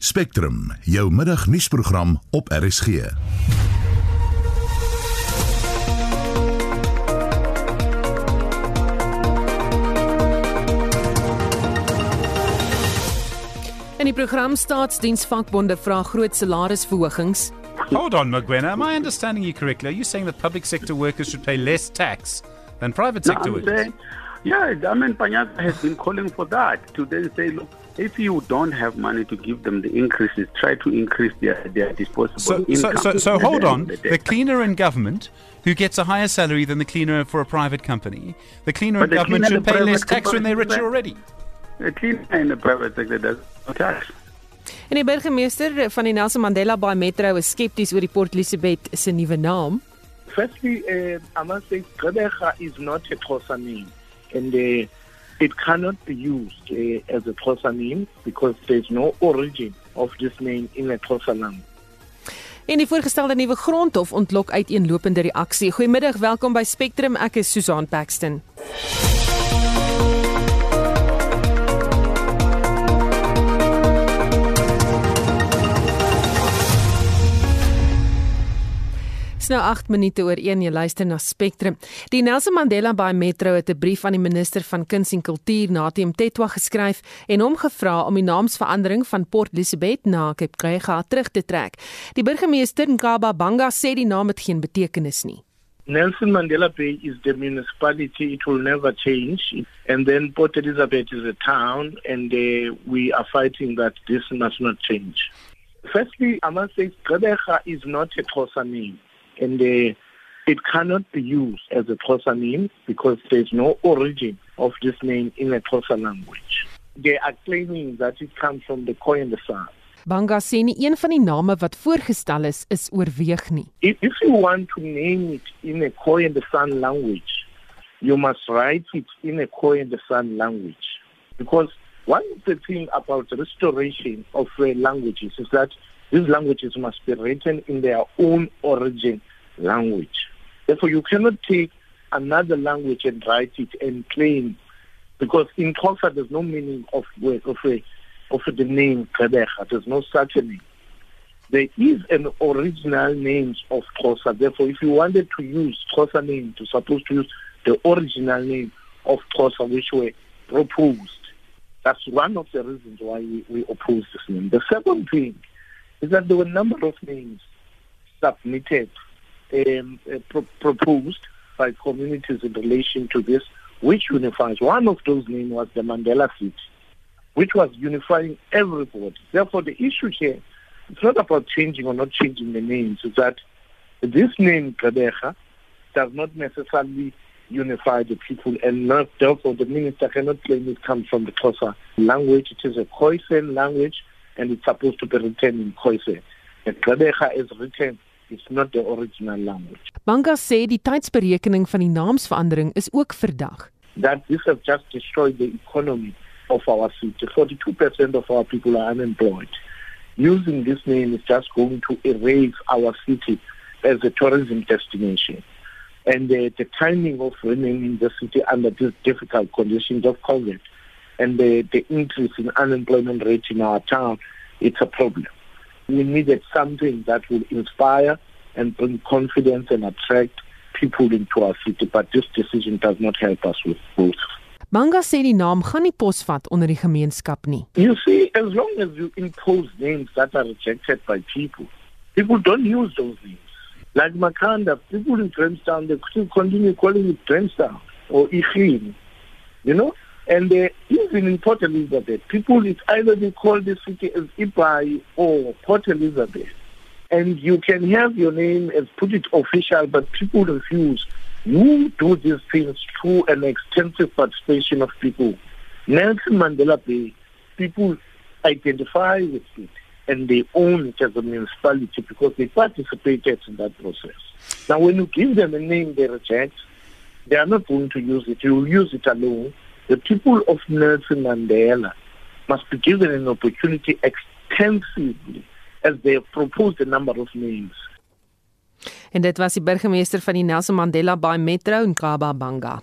Spectrum, jou middagnuusprogram op RSG. In die program staatsdiensvakbonde vra groot salarisverhogings. Hold on, Magwena. Am I understanding you correctly? Are you saying that public sector workers should pay less tax than private No, sector I'm workers? saying, yeah, I mean, Panyaka has been calling for that to then say, look, if you don't have money to give them the increases, try to increase their, their disposable So, so, income. so, so at the hold on. the. The cleaner in government, who gets a higher salary than the cleaner for a private company, the cleaner But in the government cleaner should pay less tax when they're richer already. The cleaner in the private sector does not tax. En die burgemeester van die Nelson Mandela Bay Metro is skepties oor die Port Elizabeth se nuwe naam. Firstly, uh, I must say, Gqeberha is not a Xhosa name, and uh, it cannot be used uh, as a Xhosa name because there's no origin of this name in a Xhosa language. En die voorgestelde nuwe grondhof ontlok uiteenlopende reaksie. Goeiemiddag, welkom by Spectrum. Ek is Susan Paxton. Dis nou 8 minute oor 1 jy luister na Spectrum. Die Nelson Mandela Bay Metro het 'n brief aan die minister van Kuns en Kultuur Natem Tetwa geskryf en hom gevra om die naamsverandering van Port Elizabeth na Cape Gregga terug te trek. Die burgemeester Nkaba Banga sê die naam het geen betekenis nie. Nelson Mandela Bay is the municipality; it will never change. And then Port Elizabeth is a town, and uh, we are fighting that this must not change. Firstly, I must say, Gqeberha is not a Xhosa name, and uh, it cannot be used as a Xhosa name because there's no origin of this name in the Xhosa language. They are claiming that it comes from the Khoi and the San. Banga sê nie een van die name wat voorgestel is is oorweeg nie. If, if you want to name it in a Khoi and the San language, you must write it in a Khoi and the San language. Because one of the things about the restoration of uh, languages is that these languages must be written in their own origin language. Therefore, you cannot take another language and write it and claim, because in Xhosa there's no meaning of of a, of the name Gqeberha. There's no such a name there is an original name of Xhosa. Therefore, if you wanted to use Xhosa name, you're supposed to use the original name of Xhosa, which were proposed. That's one of the reasons why we, we oppose this name. The second thing is that there were a number of names submitted, um, uh, pro- proposed by communities in relation to this, which unifies. One of those names was the Mandela City, which was unifying everybody. Therefore, the issue here it's not about changing or not changing the names. It's that this name, Gqeberha, does not necessarily unify the people and not, therefore the minister cannot claim it comes from the Xhosa language. It is a Khoisan language and it's supposed to be written in Khoisan. The Gqeberha is written, it's not the original language. Banga sê die tydsberekening van die naamsverandering is ook verdag. That this has just destroyed the economy of our city. 42% of our people are unemployed. Using this name is just going to erase our city as a tourism destination. And uh, the timing of renaming the city under these difficult conditions of COVID and the, the increase in unemployment rate in our town, it's a problem. We needed something that will inspire and bring confidence and attract people into our city, but this decision does not help us with both. Banga sê die naam gaan nie posvat onder die gemeenskap nie. You see, as long as you impose names that are rejected by people, people don't use those names. Like Makanda, people in Grahamstown, they still continue calling it Grahamstown or Ichim, you know? And uh, even in Port Elizabeth, people, it's either they call the city as Ibai or Port Elizabeth. And you can have your name as put it official, but people refuse. You do these things through an extensive participation of people. Nelson Mandela Bay, people identify with it and they own it as a municipality because they participated in that process. Now, when you give them a name they reject, they are not going to use it. You will use it alone. The people of Nelson Mandela must be given an opportunity extensively as they have proposed a number of names. En dit was die burgemeester van die Nelson Mandela Bay Metro in Kaba Banga.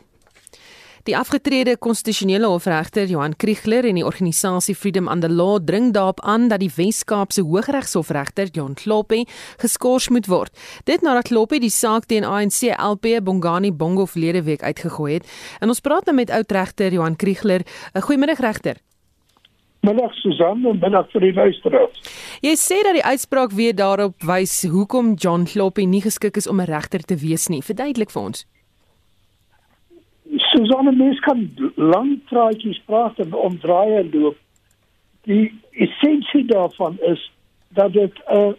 Die afgetrede konstitusionele hofregter Johan Kriegler en die organisasie Freedom and the Law dring daarop aan dat die Wes-Kaapse Hooggeregshofregter Jon Kloppie geskort moet word. Dit nadat Kloppie die saak teen ANC LP Bongani Bongo verlede week uitgegooi het. En ons praat nou met oudregter Johan Kriegler. 'n Goeiemiddag regter. Middag Susan en middag vir die luisteraars. Jy sê dat die uitspraak weer daarop wys hoekom John Kloppie nie geskik is om 'n regter te wees nie. Verduidelik vir ons. Susan, mens kan lank praatjies praat en omdraai en loop. Die essensie daarvan is dat dit 'n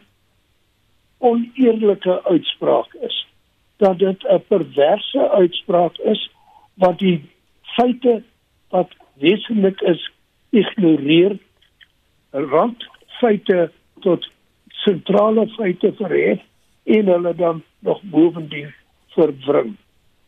oneerlike uitspraak is. Dat dit 'n perverse uitspraak is wat die feite wat wesentlik is ignoreer randfeite tot sentrale feite verhef en hulle dan nog bovendien verwring.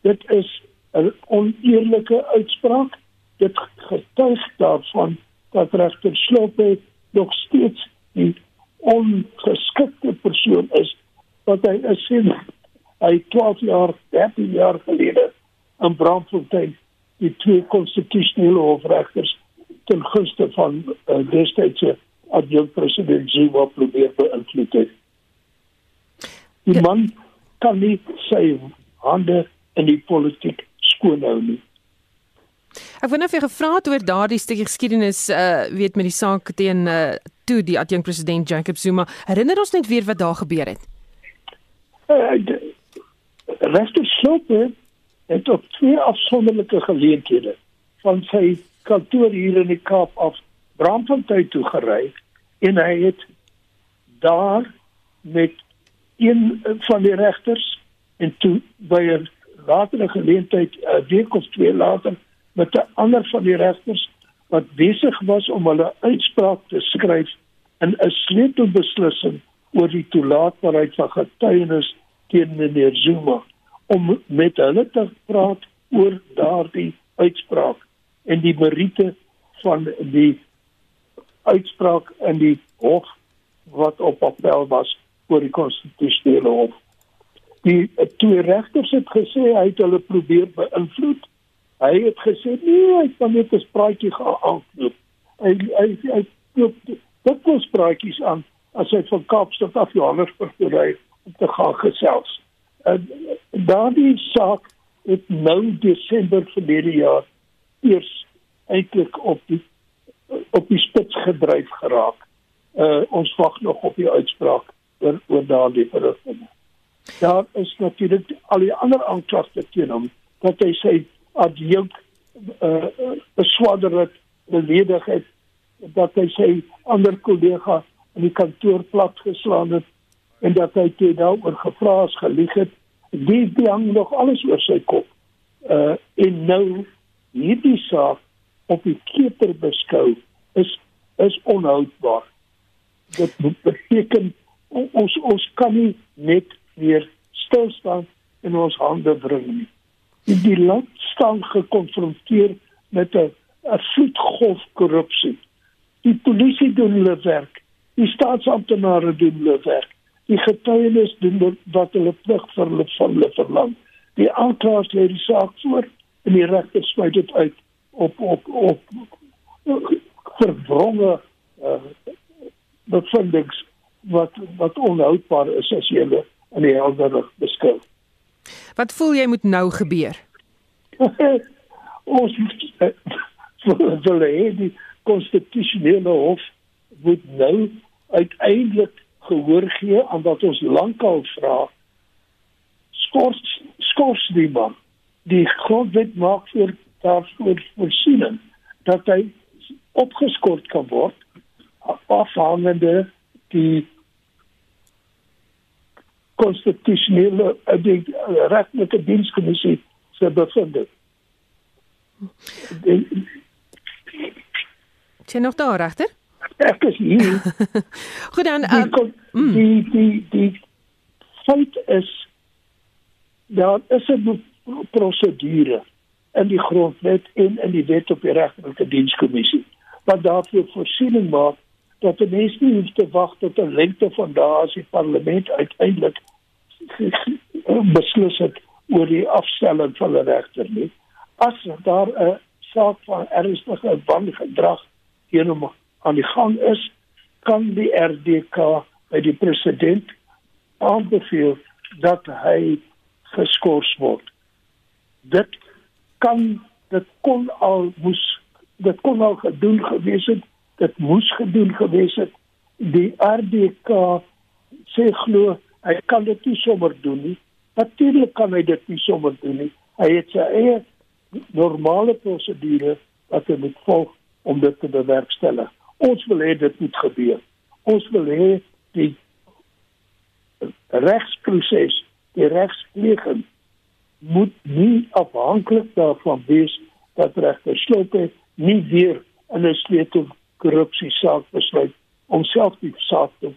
Dit is 'n oneerlike uitspraak. Dit getuig daarvan dat regter Sloppe nog steeds die ongeskikte persoon is wat hy is sien hy 12 jaar, 13 jaar gelede in Braamfontein die twee konstitusionele hofregters ten gunste van uh, destydse adjunkt president Zuma probeer beïnvloed het. Die ja. man kan nie sy hande in die politiek skoon hou nie. Ek wou net vir gevra het oor daardie stukkie geskiedenis uh weet met die saak teen uh toe die adjunkt president Jacob Zuma. Herinner ons net weer wat daar gebeur het. Uh, Regter Slope het op twee afsonderlike geleenthede van sy kantoor hier in die Kaap af Braamfontein toe gery en hy het daar met een van die regters en toe by 'n latere geleentheid 'n week of twee later met 'n ander van die regters wat besig was om hulle uitspraak te skryf in 'n sleutelbeslissing oor die toelaatbaarheid van getuienis teen meneer Zuma om met hulle te praat oor daardie uitspraak en die meriete van die uitspraak in die hof wat op appel was oor die konstitusionele hof. Die twee regters het gesê hy het hulle probeer beïnvloed. Hy het gesê nee, hy kan net 'n spraatjie gaan doen. Hy hy hy koop dit was spraatjies aan as hy van Kaapstad af Johannesburg toe ry om te gaan gesels. En daardie saak het nou Desember verlede jaar eers eintlik op die op die spits gedryf geraak. Uh ons wag nog op die uitspraak oor oor daardie verrigting. Daar is natuurlik al die ander aanklagte teen hom dat hy sê adjunk uh beswaarder het beledig het dat hy sy ander kollega in die kantoor plat geslaan het en dat hy toe daaroor gevra is gelieg het. Die hang nog alles oor sy kop. Uh en nou hierdie saak op die keper beskou is is onhoudbaar. Dit beteken ons ons kan nie net weer stil staan en ons hande wring nie. Die land staan gekonfronteer met 'n 'n vloedgolf korrupsie. Die polisie doen hulle werk, die staatsamptenare doen hulle werk, die getuienis doen wat hulle plig vir hulle van hulle verlang. Die aanklaers lê die saak voor en die regter sluit dit uit op op op verwronge uh, bevindings wat wat onhoudbaar is as jy in die helder beskou. Wat voel jy moet nou gebeur? ons wil hê die konstitusionele hof moet nou uiteindelik gehoor gee aan wat ons lankal vra. Skors skors die man die grondwet maak vir daarvoor voorsiening dat hy opgeskort kan word afhangende die konstitusionele die regtelike dienskommissie se bevinding. Sien nog daar regter? Ek is hier. Goed dan die, uh, die die die feit is daar is 'n prosedure in die grondwet en in die wet op die regterlike dienskommissie wat daarvoor voorsiening maak dat 'n mens nie hoef te wag tot 'n lengte van dae as die parlement uiteindelik beslis het oor die afstelling van 'n regter nie. as daar 'n saak van ernstige wangedrag teen hom aan die gang is, kan die RDK by die president aanbeveel dat hy geskort word. Dit kan dit kon al moes dit kon al gedoen gewees het, dit moes gedoen gewees het. Die RDK sê glo hy kan dit nie sommer doen nie. Natuurlik kan hy dit nie sommer doen nie. Hy het sy eie normale prosedure wat hy moet volg om dit te bewerkstellig. Ons wil hê dit moet gebeur. Ons wil hê die regsproses, die regspleging moet nie afhanklik daarvan wees dat regter Slope nie weer in 'n sleutel korrupsie saak besluit om self die saak te,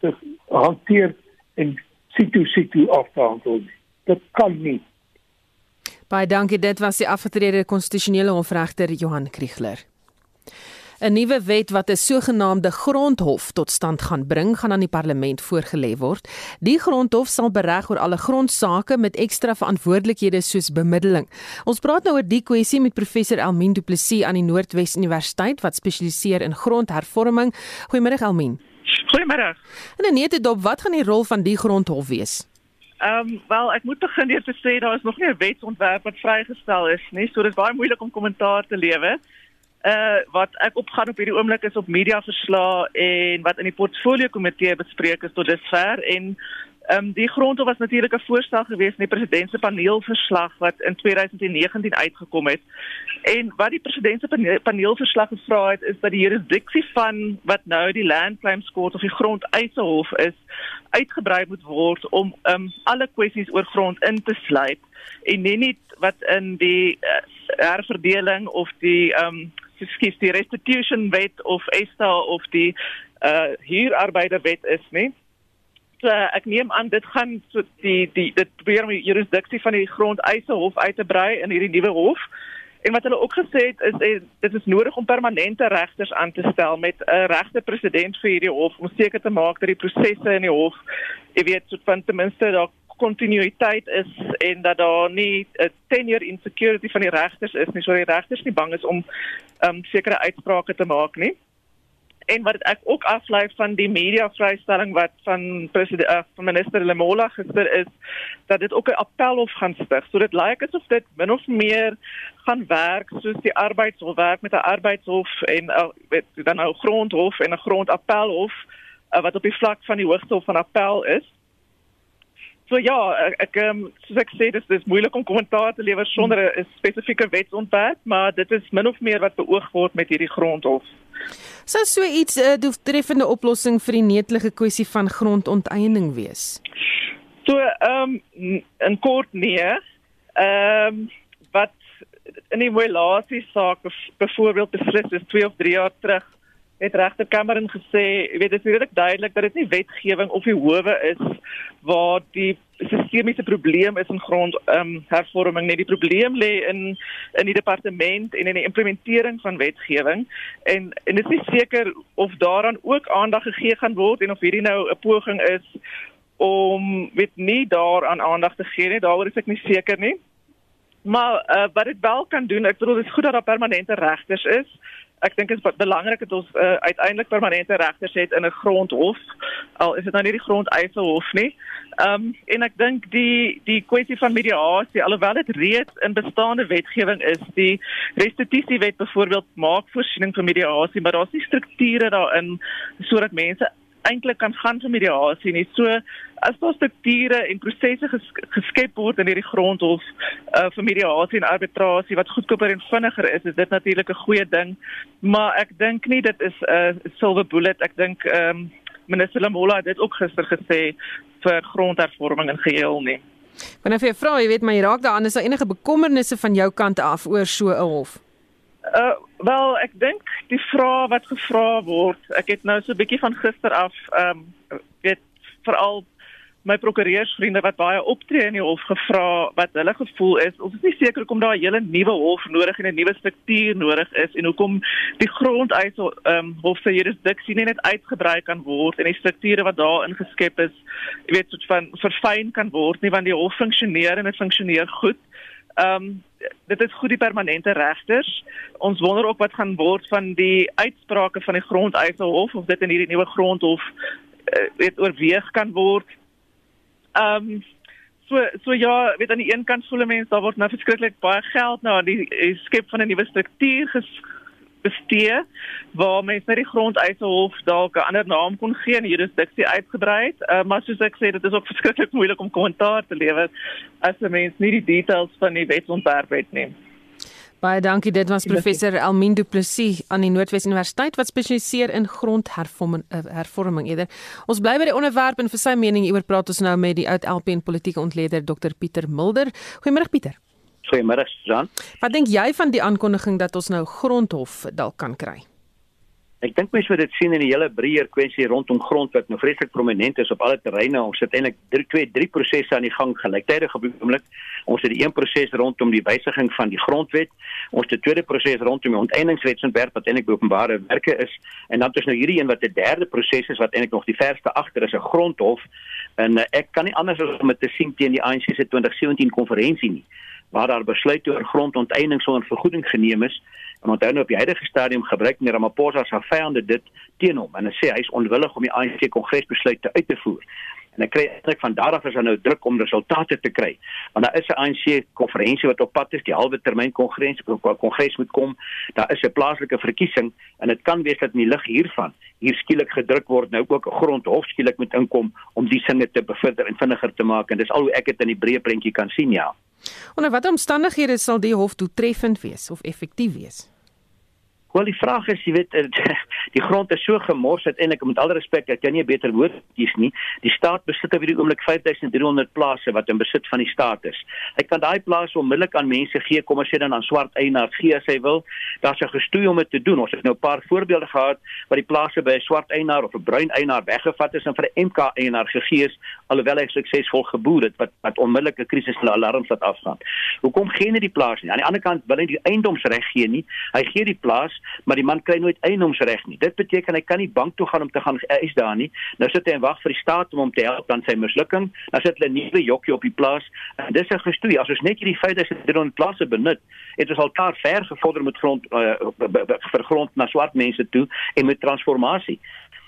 te hanteer en situ situ af te handel. Dit kan nie. Baie dankie, dit was die afgetrede konstitusionele hofregter Johan Kriegler. 'n Nuwe wet wat 'n sogenaamde grondhof tot stand gaan bring, gaan aan die parlement voorgelê word. Die grondhof sal bereg oor alle grondsake met ekstra verantwoordelikhede soos bemiddeling. Ons praat nou oor die kwessie met professor Elmien Du Plessis aan die Noordwes Universiteit wat spesialiseer in grondhervorming. Goeiemôre Elmien. Goeiemôre. En net te dop, wat gaan die rol van die grondhof wees? Ehm um, wel, ek moet begin deur te sê daar is nog nie 'n wetsontwerp wat vrygestel is nie, so dit is baie moeilik om kommentaar te lewe uh wat ek opgaan op hierdie oomblik is op media verslae en wat in die portfolio komitee bespreek is tot dusver en ehm um, die grondhof was natuurlik 'n voorstel gewees in die president se paneelverslag wat in 2019 uitgekom het. En wat die president se paneelverslag gevra het is dat die jurisdiksie van wat nou die Land Claims Court of die Grondeisehof is uitgebrei moet word om ehm um, alle kwessies oor grond in te sluit en nie net wat in die uh, herverdeling of die ehm um, skies die restitution wet of ESTA of die uh huurarbeiderwet is nie. So ek neem aan dit gaan so die die dit probeer om die jurisdiksie van die grondeisehof uit te brei in hierdie nuwe hof. En wat hulle ook gesê het is en dit is nodig om permanente regters aan te stel met 'n regte president vir hierdie hof om seker te maak dat die prosesse in die hof, jy weet, so van ten minste daar kontinuïteit is en dat daar nie 'n tenure insecurity van die regters is nie, so die regters nie bang is om um sekere uitsprake te maak nie. En wat ek ook aflei van die media vrystelling wat van president uh, van minister Lemola gister is dat dit ook 'n appelhof gaan stig. So dit lyk asof dit min of meer gaan werk soos die arbeidshof werk met 'n arbeidshof en uh, weet dan nou grondhof en 'n grondappelhof uh, wat op die vlak van die hoogste hof van appel is. So ja, ek, ek um, soos ek sê dis dis moeilik om kommentaar te lewer sonder 'n spesifieke wetsontwerp, maar dit is min of meer wat beoog word met hierdie grondhof. Sou so iets 'n uh, doeltreffende oplossing vir die netelige kwessie van grondonteiening wees? So ehm um, in kort nee. Ehm um, wat in die relasie saak byvoorbeeld beslis is 2 of 3 jaar terug het regter Cameron gesê, jy weet dit is redelik duidelik dat dit nie wetgewing of die howe is waar die sistemiese probleem is in grond ehm um, hervorming net die probleem lê in in die departement en in die implementering van wetgewing. En en dit is nie seker of daaraan ook aandag gegee gaan word en of hierdie nou 'n poging is om weet nie daaraan aandag te gee nie. Daaroor is ek nie seker nie. Maar uh, wat dit wel kan doen ek bedoel dit is goed dat daar permanente regters is ek dink dit is belangrik dat ons uh, uiteindelik permanente regters het in 'n grondhof al is dit nou nie die grondeisehof nie. Ehm um, en ek dink die die kwessie van mediasie alhoewel dit reeds in bestaande wetgewing is, die restitusiewet byvoorbeeld maak voorsiening vir mediasie, maar daar's nie strukture daarin sodat mense eintlik kan gaan vir mediasie nie. So as daar strukture en prosesse ges geskep word in hierdie grondhof uh, vir mediasie en arbitrasie wat goedkoper en vinniger is, is dit natuurlik 'n goeie ding. Maar ek dink nie dit is 'n uh, silver bullet. Ek dink ehm um, minister Lamola het dit ook gister gesê vir grondhervorming in geheel nie. Wanneer jy vra, jy weet my raak daaraan is daar enige bekommernisse van jou kant af oor so 'n hof? Uh wel, ek dink die vraag wat gevra word, ek het nou so 'n bietjie van gister af ehm um, weet veral my prokureursvriende wat baie optree in die hof gevra wat hulle gevoel is. Ons is nie seker hoekom daar 'n hele nuwe hof nodig en 'n nuwe struktuur nodig is en hoekom die grondeis ehm um, hof se jurisdiksie nie net uitgebrei kan word en die strukture wat daar ingeskep is, jy weet, soort van verfyn kan word nie want die hof funksioneer en dit funksioneer goed. Ehm um, dit is goed die permanente regters. Ons wonder ook wat gaan word van die uitsprake van die Grondeisehof of dit in hierdie nuwe grondhof uh, weet oorweeg kan word. Ehm um, so so ja, weet aan die een kant voel mense daar word nou verskriklik baie geld nou aan die, die skep van 'n nuwe struktuur ges bestee waar mense net die grondeisehof dalk 'n ander naam kon gee en die jurisdiksie uitgebrei het. Uh, maar soos ek sê, dit is ook verskriklik moeilik om kommentaar te lewer as 'n mens nie die details van die wetsontwerp het nie. Baie dankie. Dit was professor Elmien Du Plessis aan die Noordwes Universiteit wat spesialiseer in grondhervorming hervorming eerder. Ons bly by die onderwerp en vir sy mening hieroor praat ons nou met die oud LP en politieke ontleder Dr Pieter Mulder. Goeiemôre Pieter. Goeiemôre Susan. Wat dink jy van die aankondiging dat ons nou grondhof dalk kan kry? Ek dink mense moet dit sien in die hele breër kwessie rondom grond wat nou vreeslik prominent is op alle terreine. Ons het eintlik 3 2 3 prosesse aan die gang gelyktydig op die oomblik. Ons het die een proses rondom die wysiging van die grondwet. Ons het 'n tweede proses rondom die onteeningswetsontwerp wat eintlik openbare werke is en dan is nou hierdie een wat 'n derde proses is wat eintlik nog die verste agter is 'n grondhof. En uh, ek kan nie anders as om dit te sien teen die ANC se 2017 konferensie nie waar daar besluit oor grondonteiening sonder vergoeding geneem is. En onthou nou op die huidige stadium gebruik meneer Ramaphosa se vyande dit teen hom en hy sê hy is onwillig om die ANC kongresbesluite uit te voer. En ek kry eintlik van daar af is daar nou druk om resultate te kry. Want daar is 'n ANC konferensie wat op pad is, die halwe termyn kongres kongres moet kom. Daar is 'n plaaslike verkiesing en dit kan wees dat in die lig hiervan hier skielik gedruk word nou ook 'n grondhof skielik moet inkom om die sinne te bevorder en vinniger te maak en dis al hoe ek dit in die breë prentjie kan sien ja. Onder watter omstandighede sal die hof doeltreffend wees of effektief wees? Wel die vraag is, jy weet, die grond is so gemors uiteindelik met al respek dat jy nie 'n beter woord kies nie. Die staat besit op hierdie oomblik 5300 plase wat in besit van die staat is. Hy kan daai plase onmiddellik aan mense gee, kom ons sê dan aan swart eienaars gee as hy wil. Daar's 'n gestoei om dit te doen. Ons het nou 'n paar voorbeelde gehad waar die plase by 'n swart eienaar of 'n bruin eienaar weggevat is en vir 'n MK eienaar gegee is alhoewel hy suksesvol geboer het wat wat onmiddellik 'n krisis hulle alarms laat afgaan. Hoekom gee hy die plaas nie? Aan die ander kant wil hy die eiendomsreg gee nie. Hy gee die plaas maar die man kry nooit eienoomsreg nie. Dit beteken hy kan nie bank toe gaan om te gaan eis daar nie. Nou sit hy en wag vir die staat om hom te help dan sy mislukking. Dan sit hulle 'n nuwe jokkie op die plaas. En dis 'n gestoei. As ons net hierdie feit dat hulle in plase benut, het ons al klaar ver gevorder met grond uh, vir grond na swart mense toe en met transformasie.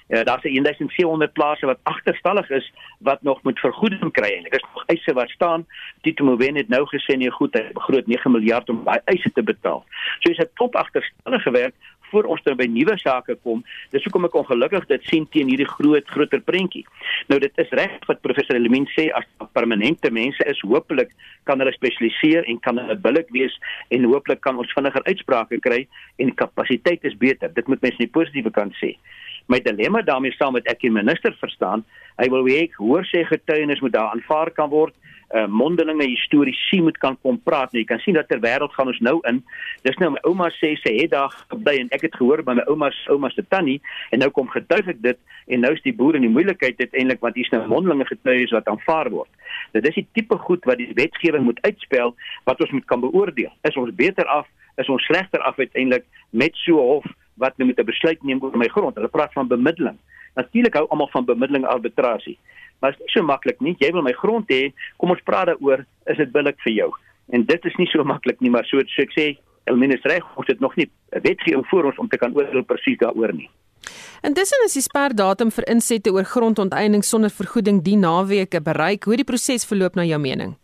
Uh, daar's 1700 plase wat agterstallig is wat nog moet vergoeding kry en ek is nog eise wat staan Tito Mboweni het nou gesê nee goed hy begroot 9 miljard om daai eise te betaal. So is dit top agterstallige werk voor ons dan by nuwe sake kom. Dis hoekom ek ongelukkig dit sien teen hierdie groot groter prentjie. Nou dit is reg wat professor Element sê as permanente mense is hopelik kan hulle spesialiseer en kan hulle billik wees en hopelik kan ons vinniger uitsprake kry en kapasiteit is beter. Dit moet mense nie positiewe kant sê my dilemma daarmee saam met ek die minister verstaan hy wil hê hoor sê getuienis moet daar aanvaar kan word uh, mondelinge historiese moet kan kom praat. Nou jy kan sien dat ter wêreld gaan ons nou in. Dis nou my ouma sê sy het daar gebly en ek het gehoor by my ouma se ouma se tannie en nou kom getuig ek dit en nou is die boer in die moeilikheid uiteindelik want hier's nou mondelinge getuies wat aanvaar word. Dit is die tipe goed wat die wetgewing moet uitspel wat ons moet kan beoordeel. Is ons beter af is ons slegter af uiteindelik met so hof wat nou met 'n besluit neem oor my grond. Hulle praat van bemiddeling. Natuurlik hou almal van bemiddeling arbitrasie. Maar dit is nie so maklik nie. Jy wil my grond hê, kom ons praat daaroor, is dit billik vir jou? En dit is nie so maklik nie, maar so so ek sê, Elminus reg, ons het nog nie 'n wetgewing voor ons om te kan oordeel presies daaroor nie. Intussen is die sperdatum vir insette oor grondonteiening sonder vergoeding die naweke bereik. Hoe die proses verloop na jou mening?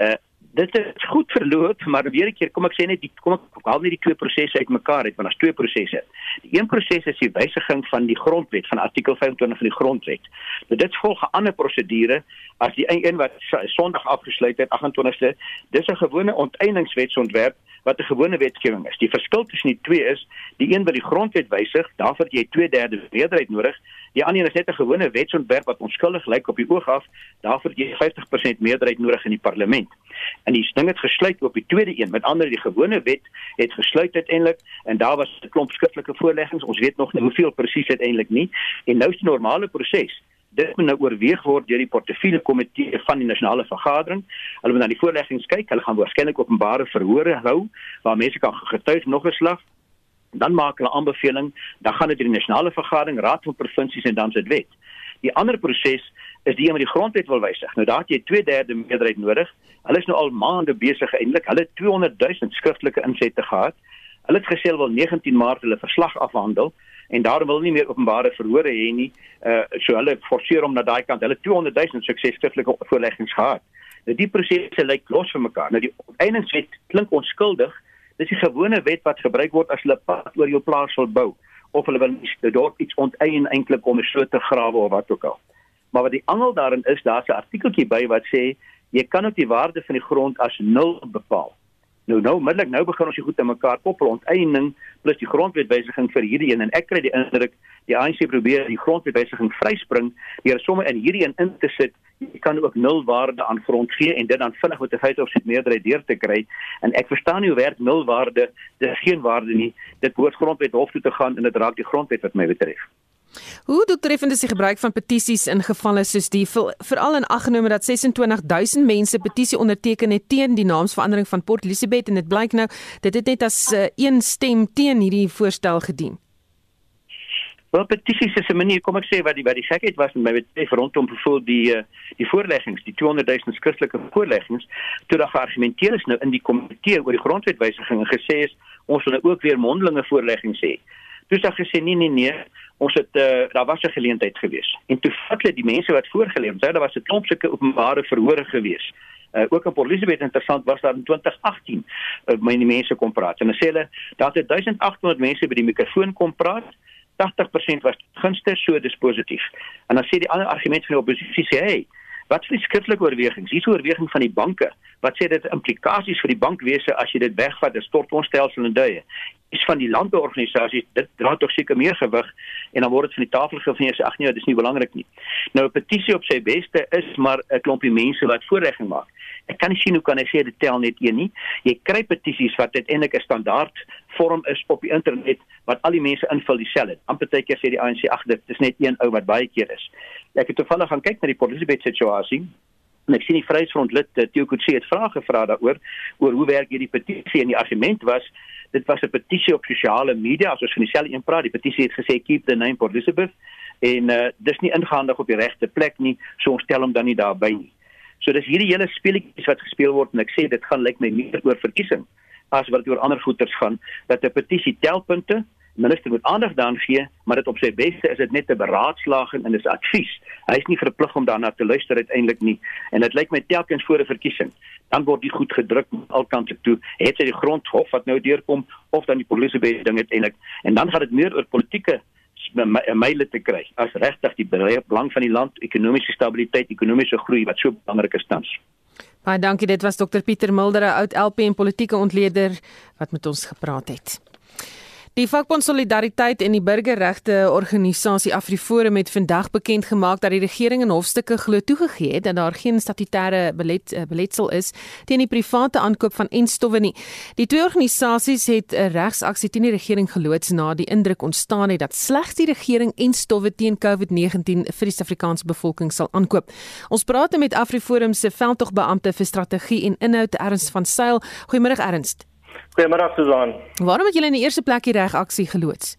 Uh dit is goed verloop, maar weer 'n keer kom ek sê net die kom ek haal net die twee prosesse uitmekaar uit want daar's twee prosesse. Die een proses is die wysiging van die grondwet van artikel 25 van die grondwet. Nou dit volg 'n ander prosedure as die een wat Sondag afgesluit het 28ste. Dis 'n gewone onteieningswetsontwerp wat 'n gewone wetgewing is. Die verskil tussen die twee is, die een wat die grondwet wysig, daarvoor jy 2/3 meerderheid nodig. Die ander is net 'n gewone wetsontwerp wat onskuldig lyk op die oog af, daarvoor jy 50% meerderheid nodig in die parlement. En die ding het gesluit op die tweede een, met ander die gewone wet het gesluit uiteindelik en daar was 'n klomp skriftelike voorleggings. Ons weet nog nie hoeveel presies uiteindelik nie. En nou is die normale proses dit moet nou oorweeg word deur die portefeulje komitee van die nasionale vergadering. Hulle moet na die voorleggings kyk. Hulle gaan waarskynlik openbare verhore hou waar mense kan getuig nog 'n slag. Dan maak hulle aanbeveling, dan gaan dit deur die nasionale vergadering, raad van provinsies en dan se wet. Die ander proses is die een wat die grondwet wil wysig. Nou daar het jy 2/3 meerderheid nodig. Hulle is nou al maande besig eintlik. Hulle het 200 000 skriftelike insette gehad. Hulle het gesê hulle wil 19 Maart hulle verslag afhandel en daarom wil nie meer openbare verhore hê nie. Uh so hulle forceer om na daai kant. Hulle 200 000 suksesvolike voorleggings gehad. Nou die prosesse lyk los vir mekaar. Nou die eienaamswet klink onskuldig. Dis 'n gewone wet wat gebruik word as hulle pad oor jou plaas wil bou of hulle wil dorp iets onteien eintlik om 'n so te grawe of wat ook al. Maar wat die angel daarin is, daar's 'n artikeltjie by wat sê jy kan ook die waarde van die grond as nul bepaal. Nou nou middelik nou begin ons die goed aan mekaar koppel. Onteiening plus die grondwetwysiging vir hierdie een. En ek kry die indruk die ANC probeer die grondwetwysiging vryspring deur somme in hierdie een in te sit. Jy kan ook nul waarde aan grond gee en dit dan vinnig met 'n feit of sit meerderheid deur te kry. En ek verstaan nie hoe werk nul waarde. Dis geen waarde nie. Dit behoort grondwet hof toe te gaan en dit raak die grondwet wat my betref Hoe doeltreffend is die gebruik van petisies in gevalle soos die veral in aggenome dat 26000 mense petisie onderteken het teen die naamsverandering van Port Elizabeth en dit blyk nou dit het net as uh, een stem teen hierdie voorstel gedien. Wel petisies is 'n manier kom ek sê wat die wat die gekheid was met my betref rondom bevoel die uh, die voorleggings die 200 000 skriftelike voorleggings toe daar geargumenteer is nou in die komitee oor die grondwetwysiging en gesê is ons wil nou ook weer mondelinge voorleggings hê. Toe sê gesê nee nee nee ons het uh, daar was 'n geleentheid gewees. En toe vat hulle die mense wat voorgeleem het, daar was 'n klomp sulke openbare verhore gewees. Uh, ook in Port Elizabeth interessant was daar in 2018 uh, my die mense kom praat. En hulle sê hulle daar het 1800 mense by die mikrofoon kom praat. 80% was gunstig, so dis positief. En dan sê die ander argument van die oppositie sê, "Hey, wat is die skriftelike oorwegings? Hier is oorweging van die banke. Wat sê dit implikasies vir die bankwese as jy dit wegvat, 'n stortfondsstelsel en duie?" Is van die landbouorganisasies dit dra tog seker meer gewig en dan word dit van die tafel gevind sê ag nee dis nie belangrik nie. Nou 'n petisie op sy beste is maar 'n klompie mense wat voorregging maak. Ek kan nie sien hoe kan hy sê dit tel net een nie. Jy kry petisies wat uiteindelik 'n standaard vorm is op die internet wat al die mense invul dieselfde. Ampertykeer sê die ANC ag dit is net een ou wat baie keer is. Ek het toevallig gaan kyk na die Polisiebed situasie en ek sien die Vryheidsfront lid eh, Theo Kutse het vrae gevra daaroor oor hoe werk hierdie petisie en die argument was dit was 'n petisie op sosiale media soos van dieselfde een praat. Die petisie het gesê keep the name for Elizabeth. En uh, dis nie ingehandig op die regte plek nie so ons stel hom dan nie daarby nie. So dis hierdie hele speletjies wat gespeel word en ek sê dit gaan lyk my meer oor verkiesing as wat oor ander goeters gaan dat 'n petisie telpunte minister moet aandag daaraan gee, maar dit op sy beste is dit net 'n beraadslaging en dis advies. Hy is nie verplig om daarna te luister uiteindelik nie. En dit lyk my telkens voor 'n verkiesing, dan word dit goed gedruk aan al kante toe. Het sy die grondhof wat nou deurkom of dan die polisie by ding uiteindelik. En dan gaan dit meer oor politieke myle te kry as regtig die belang van die land, ekonomiese stabiliteit, ekonomiese groei wat so belangrik is tans. Baie dankie, dit was Dr Pieter Mulder, oud LP en politieke ontleder wat met ons gepraat het. Die vakbond Solidariteit en die burgerregte organisasie AfriForum het vandag bekend gemaak dat die regering in hofstukke glo toegegee het dat daar geen statutêre belet, eh, beletsel is teen die private aankoop van enstowwe nie. Die twee organisasies het 'n regsaksie teen die regering geloods na die indruk ontstaan het dat slegs die regering enstowwe teen COVID-19 vir die Suid-Afrikaanse bevolking sal aankoop. Ons praat met AfriForum se veldtogbeampte vir strategie en inhoud Ernst van Sail. Goeiemôre Ernst. Goeiemôre Susan. Waarom het julle in die eerste plek die regaksie geloods?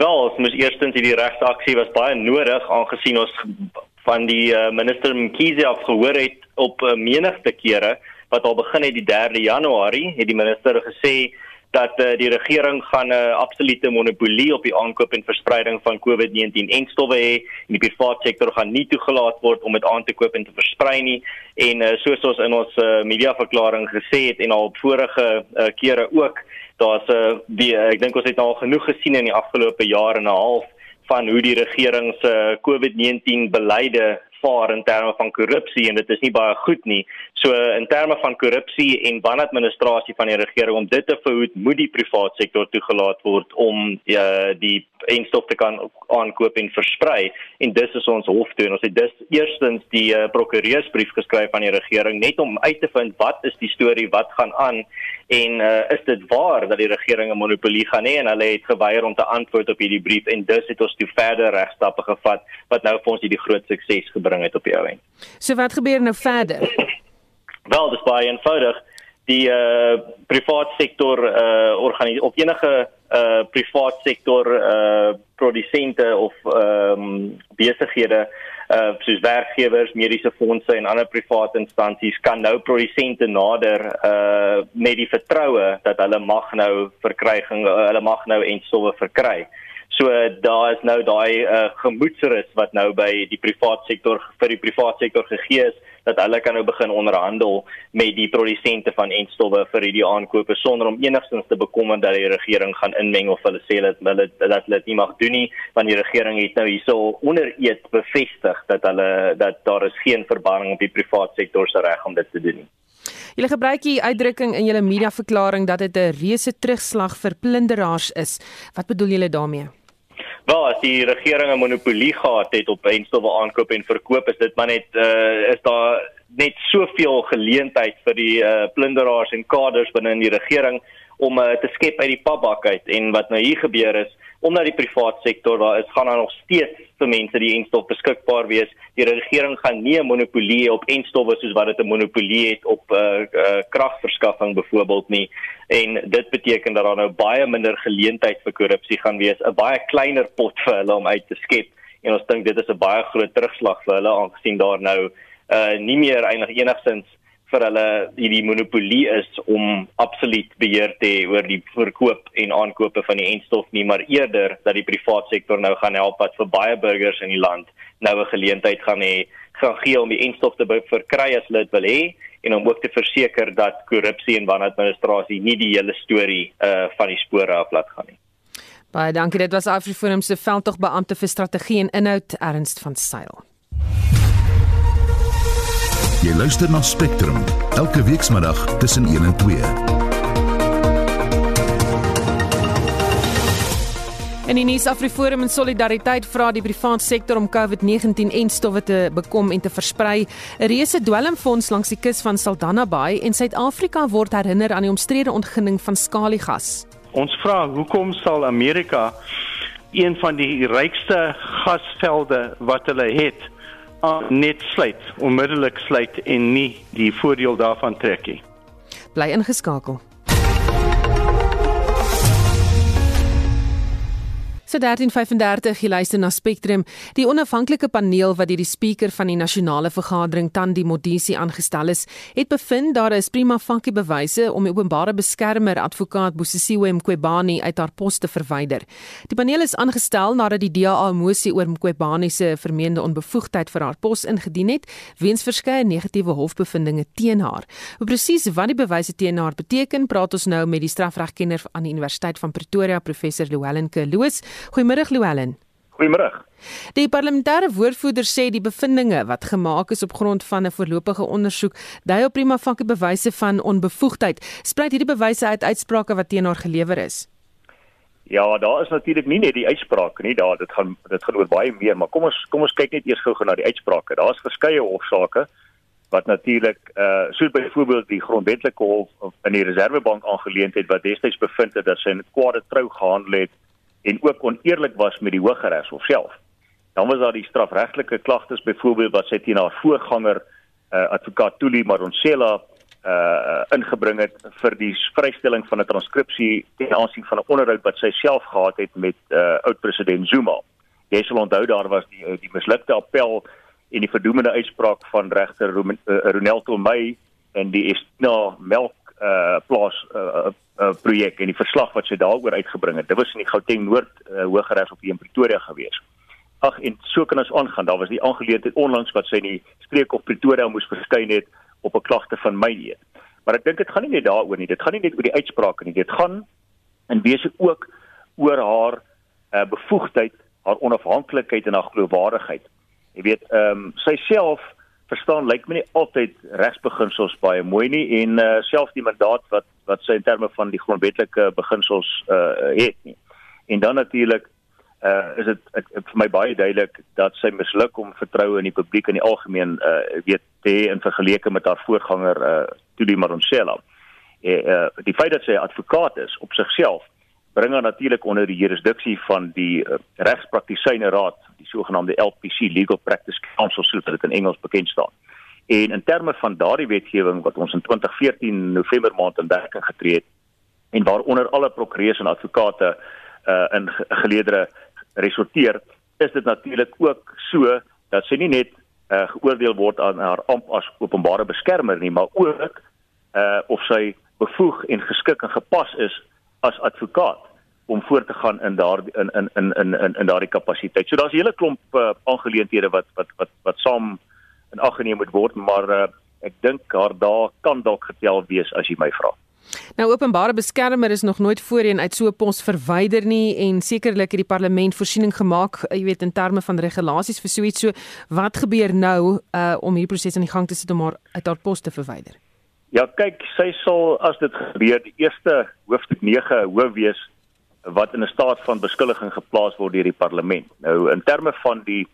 Wel, ons moes eerstens hierdie regsaksie was baie nodig aangesien ons van die uh, minister Mkhize af gehoor het op uh, menigte kere wat al begin het die 3 Januarie het die minister gesê dat uh, die regering gaan 'n uh, absolute monopolie op die aankoop en verspreiding van COVID-19 en stowwe hê en die private sektor gaan nie toegelaat word om dit aan te koop en te versprei nie en uh, soos ons in ons uh, mediaverklaring gesê het en al op vorige uh, kere ook daar's 'n uh, die uh, ek dink ons het al genoeg gesien in die afgelope jaar en 'n half van hoe die regering se uh, COVID-19 beleide vaar in terme van korrupsie en dit is nie baie goed nie. So in terme van korrupsie en wanadministrasie van die regering om dit te verhoed, moet die private sektor toegelaat word om uh, die enstof te kan aankoop en versprei en dis is ons hof toe en ons het dus eerstens die uh, prokureursbrief geskryf aan die regering net om uit te vind wat is die storie, wat gaan aan en uh, is dit waar dat die regering 'n monopolie gaan hê en hulle het geweier om te antwoord op hierdie brief en dus het ons toe verder regstappe gevat wat nou vir ons hierdie groot sukses gebring het op die ou end. So wat gebeur nou verder? Wel, dis baie eenvoudig. die uh privaat sektor uh organisasie of enige uh privaat sektor uh produsente of ehm um, besighede uh soos werkgewers, mediese fondse en ander private instansies kan nou produsente nader uh met die vertroue dat hulle mag nou verkryging uh, hulle mag nou en stowwe verkry. So daar is nou daai uh, gemoedsrus wat nou by die privaat sektor vir die privaat sektor gegee is dat hulle kan nou begin onderhandel met die produsente van enstowwe vir hierdie aankope sonder om enigstens te bekommer dat die regering gaan inmeng of hulle sê dat hulle dat hulle dit nie mag doen nie want die regering het nou hierso onder eed bevestig dat hulle dat daar is geen verbanning op die privaat sektor se reg om dit te doen nie. Julle gebruik hier uitdrukking in julle mediaverklaring dat dit 'n reuse terugslag vir plunderaars is. Wat bedoel julle daarmee? Wel, as die regering 'n monopolie gehad het op brandstowwe aankoop en verkoop, is dit maar net uh is daar net soveel geleentheid vir die uh plunderaars en kaders binne in die regering om uh, te skep uit die papbak uit. En wat nou hier gebeur is omdat die privaat sektor daar is gaan daar nog steeds vir mense die enstof beskikbaar wees. Die regering gaan nie 'n monopolie op enstowwe soos wat dit 'n monopolie het op uh, uh kragverskaffing byvoorbeeld nie. En dit beteken dat daar nou baie minder geleentheid vir korrupsie gaan wees 'n baie kleiner pot vir hulle om uit te skep. En ons dink dit is 'n baie groot terugslag vir hulle aangesien daar nou uh nie meer enigsins vir hulle hierdie monopolie is om absoluut beheer te hê oor die verkoop en aankope van die enstof nie maar eerder dat die privaat sektor nou gaan help wat vir baie burgers in die land nou 'n geleentheid gaan hê gaan gee om die enstof te verkry as hulle dit wil hê en om ook te verseker dat korrupsie en wanadministrasie nie die hele storie uh van die spore af laat gaan nie. Baie dankie. Dit was Afriforum se veldtogbeampte vir strategie en inhoud Ernst van Sail. Jy luister na Spectrum elke weekmiddag tussen 1 en 2. En die nuus Afriforum in solidariteit vra die private sektor om COVID-19 en stowwe te bekom en te versprei. 'n Reuse dwelmfonds langs die kus van Saldanha Bay en Suid-Afrika word herinner aan die omstrede ontginning van skaliegas. Ons vra hoekom sal Amerika een van die rykste gasvelde wat hulle het net sluit, onmiddellik sluit en nie die voordeel daarvan trek nie. Bly ingeskakel. So 1335 jy luister na Spectrum. Die onafhanklike paneel wat deur die spreker van die nasionale vergadering Tandi Modisi aangestel is, het bevind daar is prima facie bewyse om die openbare beskermer advokaat Bosisiwe Mqwebani uit haar pos te verwyder. Die paneel is aangestel nadat die DA 'n mosie oor Mqwebani se vermeende onbevoegdheid vir haar pos ingedien het weens verskeie negatiewe hofbevindinge teen haar. Presies wat die bewyse teen haar beteken, praat ons nou met die strafregkenner aan die Universiteit van Pretoria, professor Louwelen Kloos. Goeiemôre Louwelen. Goeiemôre. Die parlementêre woordvoerder sê die bevindinge wat gemaak is op grond van 'n voorlopige ondersoek dui op prima facie bewyse van onbevoegdheid. Spruit hierdie bewyse uit uitsprake wat teen haar gelewer is? Ja, daar is natuurlik nie net die uitsprake nie, daar dit gaan dit gaan oor baie meer, maar kom ons kom ons kyk net eers gou-gou na die uitsprake. Daar's verskeie hofsaake wat natuurlik uh soos byvoorbeeld die grondwetlike hof in die reservebank aangeleentheid wat destyds bevind het dat sy 'n kwade trou gehandel het en ook oneerlik was met die Hooggeregshof self. Dan was daar die strafregtelike klagtes byvoorbeeld wat sy teen haar voorganger uh, advokaat Tuli Maronsela uh ingebring het vir die vrystelling van 'n transkripsie ten aansien van 'n onderhoud wat sy self gehad het met uh oud-president Zuma. Jy sal onthou daar was die die mislukte appel en die verdoemende uitspraak van regter Ronel Tomei en die Estina melk uh plaas uh uh, projek en die verslag wat sy daaroor uitgebring het. Dit was in die Gauteng Noord uh, Hooggeregs op in Pretoria gewees. Ag en so kan ons aangaan. Daar was die aangeleentheid onlangs wat sy in die streek op Pretoria moes verskyn het op 'n klagte van my eet. Maar ek dink dit gaan nie net daaroor nie. Dit gaan nie net oor die uitsprake nie. Dit gaan in wese ook oor haar uh, bevoegdheid, haar onafhanklikheid en haar geloofwaardigheid. Jy weet, ehm um, sy self verstaan lyk my nie altyd regsbeginsels baie mooi nie en uh, selfs die mandaat wat wat sy in terme van die grondwetlike beginsels uh, het nie. En dan natuurlik uh, is dit vir my baie duidelik dat sy misluk om vertroue in die publiek in die algemeen uh, weet te hê in vergelyking met haar voorganger uh, Tudi Maronsela. Uh, uh, die feit dat sy advokaat is op sigself bring haar natuurlik onder die jurisdiksie van die uh, regspraktisyne raad die sogenaamde LPC Legal Practice Council soos dit in Engels bekend staan. En in terme van daardie wetgewing wat ons in 2014 November maand in werking getree het en waaronder alle prokureurs en advokate uh in geleedere resorteer, is dit natuurlik ook so dat sy nie net uh geoordeel word aan haar amp as openbare beskermer nie, maar ook uh of sy bevoeg en geskik en gepas is as advokaat om voort te gaan in daardie in in in in in, in daardie kapasiteit. So daar's 'n hele klomp uh, aangeleenthede wat wat wat wat saam in ag geneem moet word, maar uh, ek dink haar daar kan dalk getel wees as jy my vra. Nou openbare beskermer is nog nooit voorheen uit so 'n pos verwyder nie en sekerlik het die parlement voorsiening gemaak, eh, jy weet in terme van regulasies vir so iets. So wat gebeur nou uh om hierdie proses aan die gang te sit om haar uit haar pos te verwyder? Ja, kyk, sy sal as dit gebeur die eerste hoofstuk 9 hoof wees wat in 'n staat van beskuldiging geplaas word deur die parlement. Nou in terme van die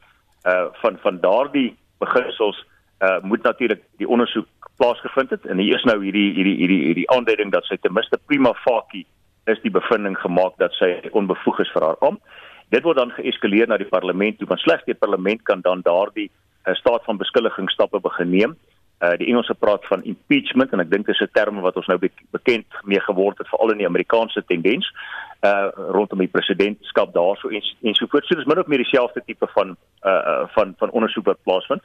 uh van van daardie beginsels uh moet natuurlik die ondersoek plaasgevind het en hier is nou hierdie hierdie hierdie hierdie aanduiding dat sy ten minste prima facie is die bevinding gemaak dat sy onbevoeg is vir haar amp. Dit word dan geeskaleer na die parlement toe want slegs die parlement kan dan daardie uh, staat van beskuldiging stappe begin neem. Uh die Engelse praat van impeachment en ek dink dis 'n term wat ons nou be bekend mee geword het veral in die Amerikaanse tendens uh rondom die presidentskap daarso en ensovoorts. So dis min of meer dieselfde tipe van uh, uh van van ondersoek wat plaasvind.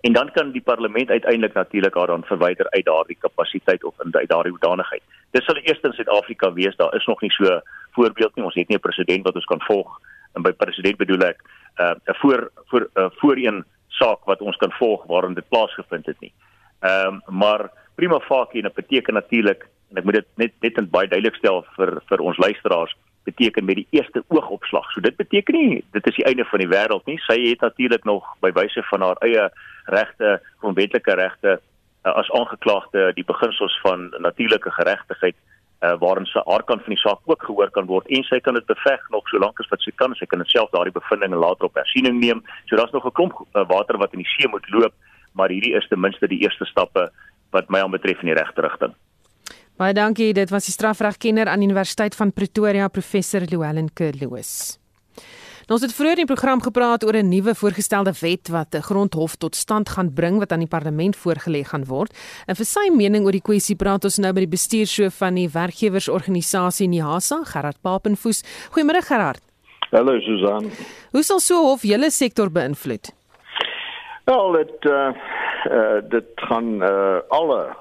En dan kan die parlement uiteindelik natuurlik haar dan verwyder uit daardie kapasiteit of in daardie hoedanigheid. Dis sal eers in Suid-Afrika wees. Daar is nog nie so voorbeeld nie. Ons het nie 'n president wat ons kan volg en by president bedoel ek 'n uh, voor voor uh, voorheen saak wat ons kan volg waarin dit plaasgevind het nie. Ehm um, maar prima facie en dit beteken natuurlik en ek moet dit net net in baie duidelik stel vir vir ons luisteraars beteken met die eerste oogopslag. So dit beteken nie dit is die einde van die wêreld nie. Sy het natuurlik nog by wyse van haar eie regte, grondwetlike regte uh, as aangeklaagde die beginsels van natuurlike geregtigheid uh, waarin sy haar kant van die saak ook gehoor kan word en sy kan dit beveg nog solank as wat sy kan. Sy kan self daardie bevindinge later op hersiening neem. So daar's nog 'n klomp uh, water wat in die see moet loop, maar hierdie is ten minste die eerste stappe wat my aanbetref in die regte rigting. Baie dankie. Dit was die strafregkenner aan Universiteit van Pretoria, professor Louwelen Kerloos. Nou, ons het vroeër in die program gepraat oor 'n nuwe voorgestelde wet wat 'n grondhof tot stand gaan bring wat aan die parlement voorgelê gaan word. En vir sy mening oor die kwessie praat ons nou by die bestuurshoof van die werkgewersorganisasie NIHASA, Gerard Papenfoes. Goeiemôre Gerard. Hallo Susan. Hoe sal so 'n hof julle sektor beïnvloed? Wel, dit uh, uh dit gaan uh alle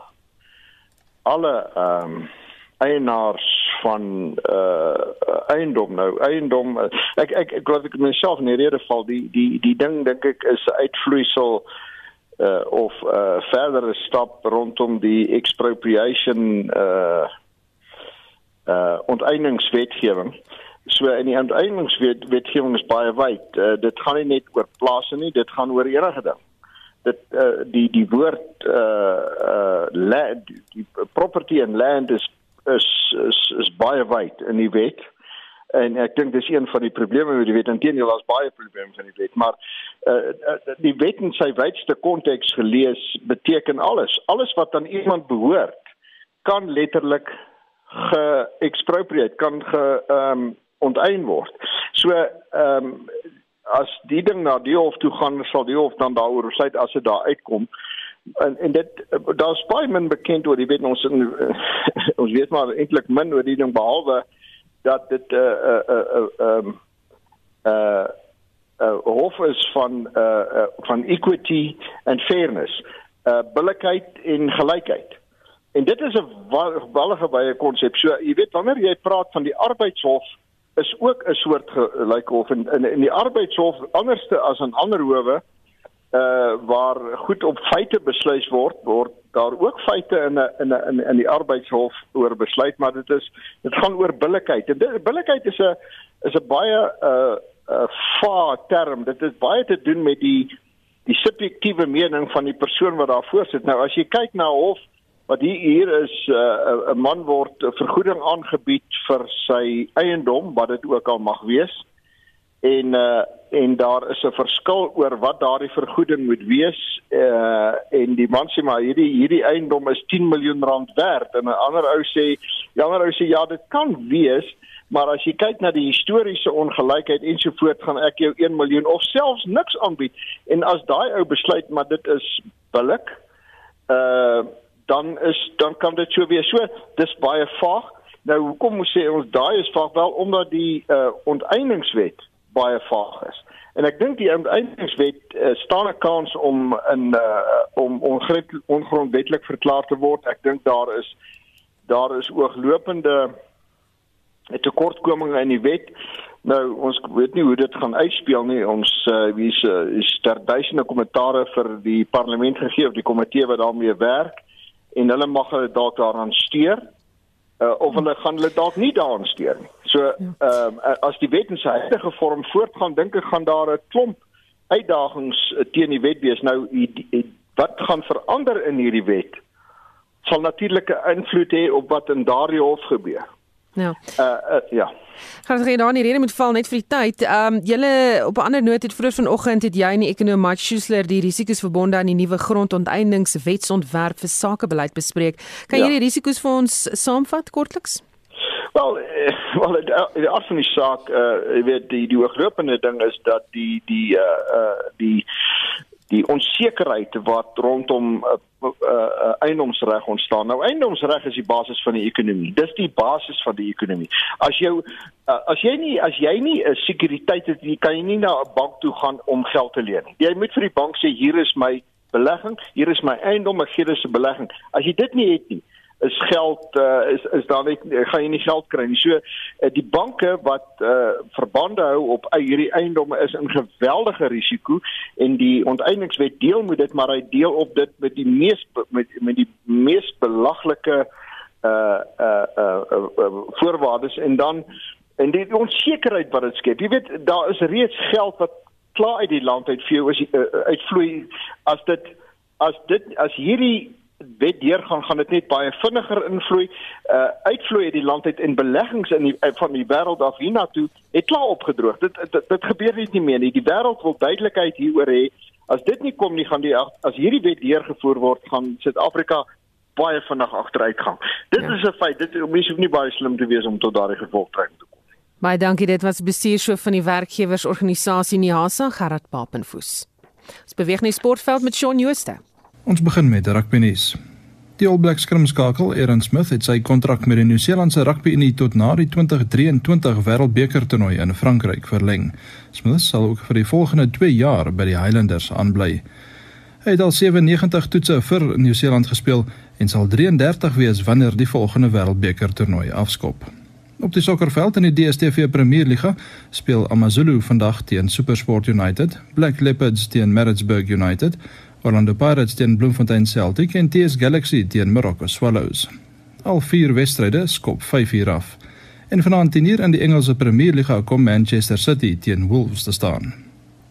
alle ehm um, eienaars van uh eiendom nou. Eiendom uh, ek ek ek glo ek myself in die rede val. Die die die ding dink ek is uitvloeisel uh of uh verdere stap rondom die expropriation uh uh onteieningswetgewing so in die onteieningswetgewing is baie wyd. Uh, dit gaan nie net oor plase nie dit gaan oor enige ding. Dit uh, die die woord uh uh land die property and land is is is, is baie wyd in die wet. En ek dink dis een van die probleme met die wet. Intedeel daar's baie probleme van die wet maar uh, die wet in sy wydste konteks gelees beteken alles. Alles wat aan iemand behoort kan letterlik geexpropriate kan ge um, onteien word. So ehm um, as die ding na die hof toe gaan sal die hof dan daaroor besluit as dit daar uitkom en en dit daar's baie min bekend oor die wet ons in, ons weet maar eintlik min oor die ding behalwe dat dit 'n uh, 'n uh, 'n uh, um, uh, uh, hof is van uh, uh, van equity and fairness uh, billikheid en gelykheid. En dit is 'n wallige baie konsep. So jy weet wanneer jy praat van die arbeidshof is ook 'n soort gelyke hof. In in, in die arbeidshof anderste as in ander howe uh waar goed op feite besluit word word daar ook feite in 'n in 'n in die arbeidshof oor besluit maar dit is dit gaan oor billikheid. En dit billikheid is 'n is 'n baie uh 'n vaar term. Dit het baie te doen met die die subjektiewe mening van die persoon wat daar voorsit nou as jy kyk na hof wat hier hier is uh, 'n uh, man word vergoeding aangebied vir sy eiendom wat dit ook al mag wees en uh en daar is 'n verskil oor wat daardie vergoeding moet wees uh en die man sê maar hierdie hierdie eiendom is 10 miljoen rand werd en 'n ander ou sê die ander ou sê ja dit kan wees maar as jy kyk na die historiese ongelykheid ensovoorts gaan ek jou 1 miljoen of selfs niks aanbied en as daai ou besluit maar dit is billik, uh dan is dan kan dit so wees. So dis baie vaag. Nou hoekom moet sê ons daai is vaag wel omdat die uh onteieningswet baie vaag is. En ek dink die onteieningswet uh, staan 'n kans om in uh om ongrondwetlik verklaar te word. Ek dink daar is daar is ooglopende tekortkominge in die wet. Nou ons weet nie hoe dit gaan uitspeel nie. Ons uh, wie is uh, is daar duisende kommentare vir die parlement gegee of die komitee wat daarmee werk en hulle mag hulle dalk daaraan steur. Uh, of hulle gaan hulle dalk nie daaraan steur nie. So ehm uh, as die wet in sy huidige vorm voortgaan, dink ek gaan daar 'n klomp uitdagings uh, teen die wet wees. Nou die, die, wat gaan verander in hierdie wet? sal natuurlik 'n invloed hê op wat in daardie hof gebeur. Ja. Uh, uh ja. Gaan jy dan nie rede moet val net vir die tyd. Ehm um, julle op 'n ander noot het vroeër vanoggend het jy en die ekonom Mike Schuessler die risiko's verbonde aan die nuwe grondonteieningswetsontwerp vir sakebeleid bespreek. Kan ja. jy die risiko's vir ons saamvat kortliks? Wel, eh, wel die aard van die saak, uh, jy weet die die hooglopende ding is dat die die uh, uh die die onsekerheid wat rondom 'n uh, uh, uh, eiendomsreg ontstaan. Nou eiendomsreg is die basis van die ekonomie. Dis die basis van die ekonomie. As jy uh, as jy nie as jy nie 'n sekuriteit het, jy kan jy nie na 'n bank toe gaan om geld te leen nie. Jy moet vir die bank sê hier is my belegging, hier is my eiendom, ek gee dit 'n belegging. As jy dit nie het nie, is geld uh, is is daar net gaan jy nie geld kry nie. So uh, die banke wat uh, verbande hou op uh, hierdie eiendomme is in geweldige risiko en die onteieningswet deel moet dit maar hy deel op dit met die mees met met die mees belaglike uh uh uh, uh, uh voorwaardes en dan en die onsekerheid wat dit skep. Jy weet daar is reeds geld wat klaar uit die land uit vir jou as uh, uitvloei as dit as dit as hierdie wet deurgaan gaan dit net baie vinniger invloei uh uitvloei uit die land uit en beleggings in die uh, van die wêreld af hiernatoe het klaar opgedroog. Dit dit, dit gebeur net nie meer nie. Die wêreld wil duidelikheid hieroor hê. As dit nie kom nie gaan die as hierdie wet deurgevoer word gaan Suid-Afrika baie vinnig agteruit gaan. Dit ja. is 'n feit. Dit mense hoef nie baie slim te wees om tot daardie gevolgtrekking te kom nie. Baie dankie. Dit was bestuurshoof van die werkgewersorganisasie Nihasa Gerard Papenfoes. Ons beweeg na die sportveld met Shaun Jooste. Ons begin met rugby nuus. Die All Blacks skrimskakel Aaron Smith het sy kontrak met die Nieu-Seelandse Rugby Unie tot na die 2023 Wêreldbeker toernooi in Frankryk verleng. Smith sal ook vir die volgende 2 jaar by die Highlanders aanbly. Hy het al 97 toetse vir Nieu-Seeland gespeel en sal 33 wees wanneer die volgende Wêreldbeker toernooi afskop. Op die sokkerveld in die DStv Premierliga speel AmaZulu vandag teen SuperSport United, Black Leopards teen Maritzburg United Orlando Pirates teen Bloemfontein Celtic en TS Galaxy teen Morocco Swallows. Al vier wedstryde skop 5 uur af. En vanaand teen hier in die Engelse Premier League kom Manchester City teen Wolves te staan.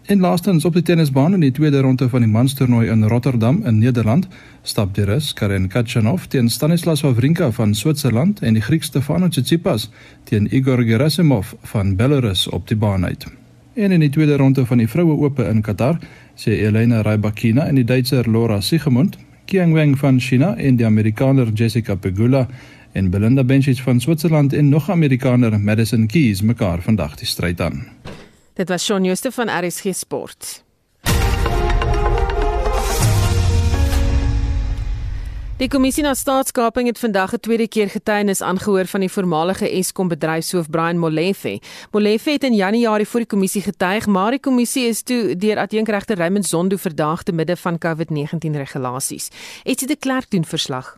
En laastens op die tennisbaan in die tweede ronde van die manstoernooi in Rotterdam in Nederland, stap die Rus Karen Khachanov teen Stanislas Wawrinka van Switserland en die Griek Stefanos Tsitsipas teen Igor Gerasimov van Belarus op die baan uit. En in die tweede ronde van die vroue ope in Qatar sê Elena Rybakina en die Duitser Laura Siegemund, Qiang Wang van China en die Amerikaner Jessica Pegula en Belinda Bencic van Switserland en nog Amerikaner Madison Keys mekaar vandag die stryd aan. Dit was Shaun Jooste van RSG Sport. Die kommissie na staatskaping het vandag 'n tweede keer getuienis aangehoor van die voormalige Eskom bedryfshoof Brian Molefe. Molefe het in Januarie voor die kommissie getuig, maar die kommissie is toe deur adjunkregter Raymond Zondo verdaag te midde van COVID-19 regulasies. Etsie de Klerk doen verslag.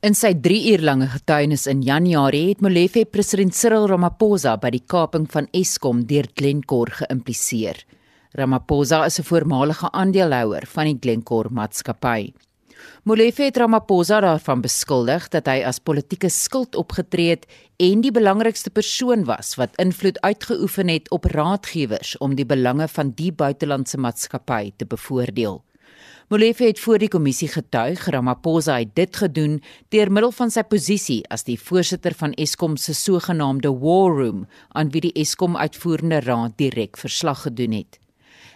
In sy 3 uur lange getuienis in Januarie het Molefe president Cyril Ramaphosa by die kaping van Eskom deur Glencore geïmpliseer. Ramaphosa is 'n voormalige aandeelhouer van die Glencore maatskappy. Molefe het Ramaphosa daarvan beskuldig dat hy as politieke skuld opgetree het en die belangrikste persoon was wat invloed uitgeoefen het op raadgewers om die belange van die buitelandse maatskappy te bevoordeel. Molefe het voor die kommissie getuig Ramaphosa het dit gedoen deur middel van sy posisie as die voorsitter van Eskom se sogenaamde War Room aan wie die Eskom uitvoerende raad direk verslag gedoen het.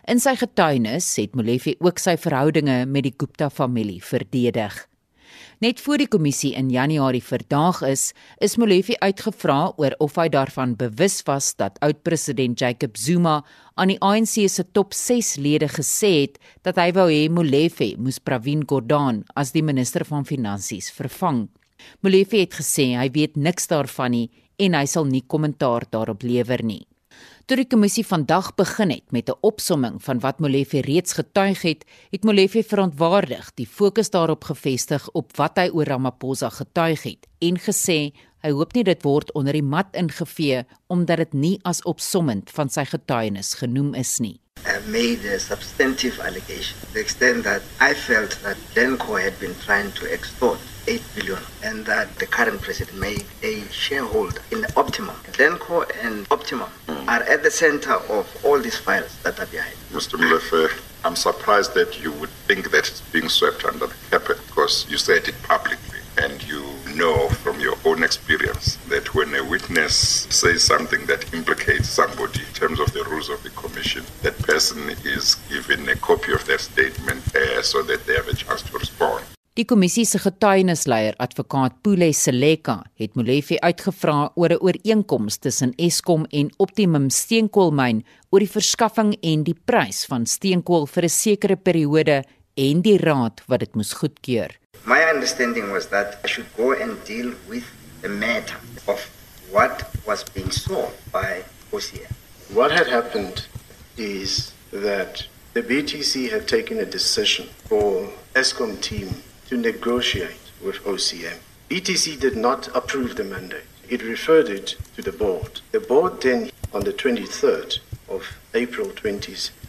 In sy getuienis het Molefe ook sy verhoudinge met die Gupta familie verdedig. Net voor die kommissie in Januarie verdaag is, is Molefe uitgevra oor of hy daarvan bewus was dat oud-president Jacob Zuma aan die ANC se top 6 lede gesê het dat hy wou hê Molefe moes Pravin Gordhan as die minister van finansies vervang. Molefe het gesê hy weet niks daarvan nie en hy sal nie kommentaar daarop lewer nie. Toe die kommissie vandag begin het met 'n opsomming van wat Molefe reeds getuig het, het Molefe verantwoordig die fokus daarop gefestig op wat hy oor Ramaphosa getuig het en gesê hy hoop nie dit word onder die mat ingevee omdat dit nie as opsommend van sy getuienis genoem is nie. I made a substantive allegation to the extent that I felt that Denko had been trying to extort 8 billion and that the current president made a shareholder in Optimum. Denko and Optimum mm. are at the center of all these files that are behind. Mr. Mulefe, I'm surprised that you would think that it's being swept under the carpet because you said it publicly know from your own experience that when a witness says something that implicates somebody in terms of the rules of the commission, that person is given a copy of that statement uh, so that they have a chance to respond. Die kommissie se getuienisleier, advokaat Pule Seleka, het Molefe uitgevra oor 'n ooreenkoms tussen Eskom en Optimum Steenkoolmyn oor die verskaffing en die prys van steenkool vir 'n sekere periode en die raad wat dit moes goedkeur. My understanding was that I should go and deal with the matter of what was being sold by OCM. What had happened is that the BTC had taken a decision for Eskom team to negotiate with OCM. ETC did not approve the mandate. It referred it to the board. The board then, on the 23rd of April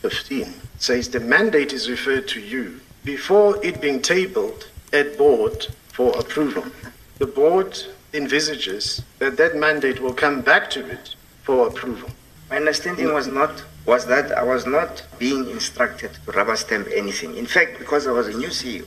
2015, says the mandate is referred to you before it being tabled at board for approval. The board envisages that that mandate will come back to it for approval. My understanding was not was that I was not being instructed to rubber stamp anything. In fact, because I was a new CEO,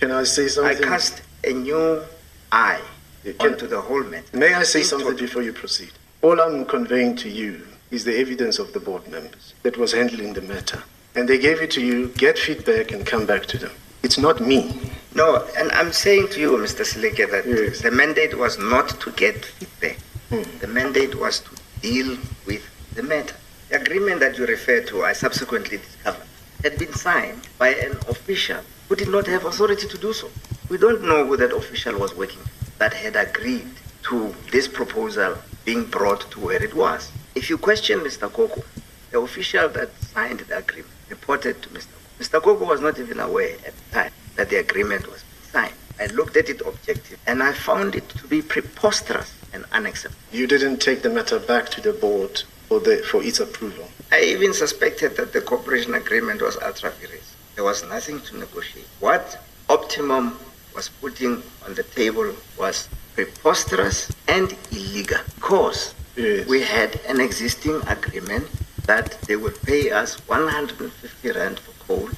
can I say something? I cast a new eye Can, onto the whole matter. May I say something before you proceed? All I'm conveying to you is the evidence of the board members that was handling the matter. And they gave it to you, get feedback, and come back to them. It's not me. No, and I'm saying to you, Mr. Sileke, that yes. the mandate was not to get feedback. Hmm. The mandate was to deal with the matter. The agreement that you refer to, I subsequently discovered, had been signed by an official who did not have authority to do so. We don't know who that official was working that had agreed to this proposal being brought to where it was. If you question Mr. Koko, the official that signed the agreement reported to Mr. Mr. Koko was not even aware at the time that the agreement was signed. I looked at it objectively and I found it to be preposterous and unacceptable. You didn't take the matter back to the board for, the, for its approval? I even suspected that the cooperation agreement was ultra vires. There was nothing to negotiate. What Optimum was putting on the table was preposterous and illegal because yes. we had an existing agreement that they would pay us 150 rand for coal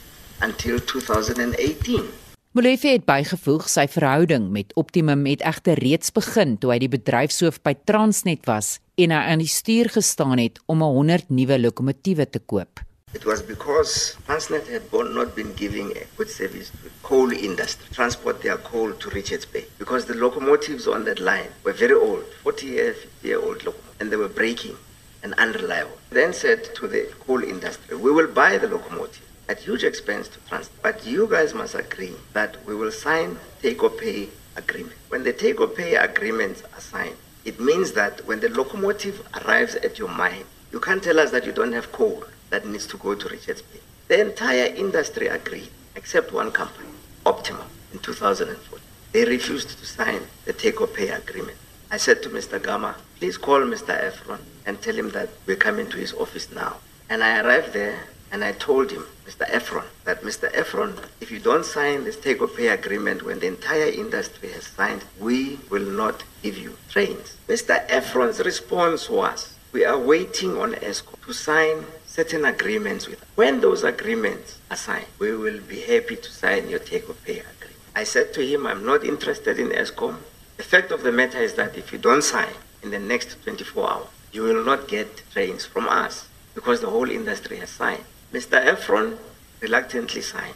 until 2018. Molefe het bygevoeg sy verhouding met Optimum het egter reeds begin toe hy die bedryfshoof by Transnet was en hy aan die stuur gestaan het om 100 nuwe lokomotiewe te koop. It was because Transnet had not been giving a good service to the coal industry, transport their coal to Richards Bay, because the locomotives on that line were very old, 40 year, 50 year old locomotives, and they were breaking and unreliable. Then said to the coal industry, we will buy the locomotive at huge expense to Transnet, but you guys must agree that we will sign take or pay agreement. When the take or pay agreements are signed, it means that when the locomotive arrives at your mine, you can't tell us that you don't have coal that needs to go to Richards Bay. The entire industry agreed, except one company, Optima, in 2004. They refused to sign the take or pay agreement. I said to Mr. Gama, please call Mr. Efron and tell him that we're coming to his office now. And I arrived there and I told him, Mr. Efron, that Mr. Efron, if you don't sign this take or pay agreement when the entire industry has signed, we will not give you trains. Mr. Efron's response was, we are waiting on ESCO to sign certain agreements with. Us. When those agreements are signed, we will be happy to sign your take or pay agreement. I said to him, I'm not interested in ESCOM. The fact of the matter is that if you don't sign in the next 24 hours, you will not get trains from us because the whole industry has signed. Mr. Efron reluctantly signed.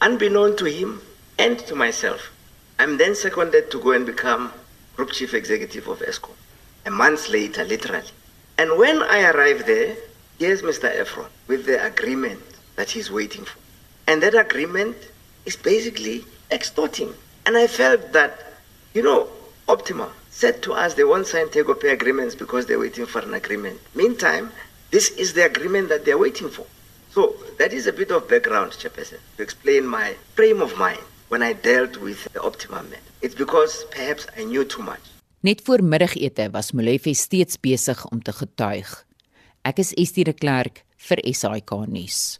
Unbeknown to him and to myself, I'm then seconded to go and become group chief executive of ESCOM. A month later, literally. And when I arrive there, here's Mr. Efron with the agreement that he's waiting for. And that agreement is basically extorting. And I felt that, you know, Optima said to us they won't sign take or pay agreements because they're waiting for an agreement. Meantime, this is the agreement that they're waiting for. So that is a bit of background, Chairperson, to explain my frame of mind when I dealt with the Optima men. It's because perhaps I knew too much. Net voor middagete was Molefe steeds besig om te getuig. Ek is Estie de Klerk vir SAK nuus.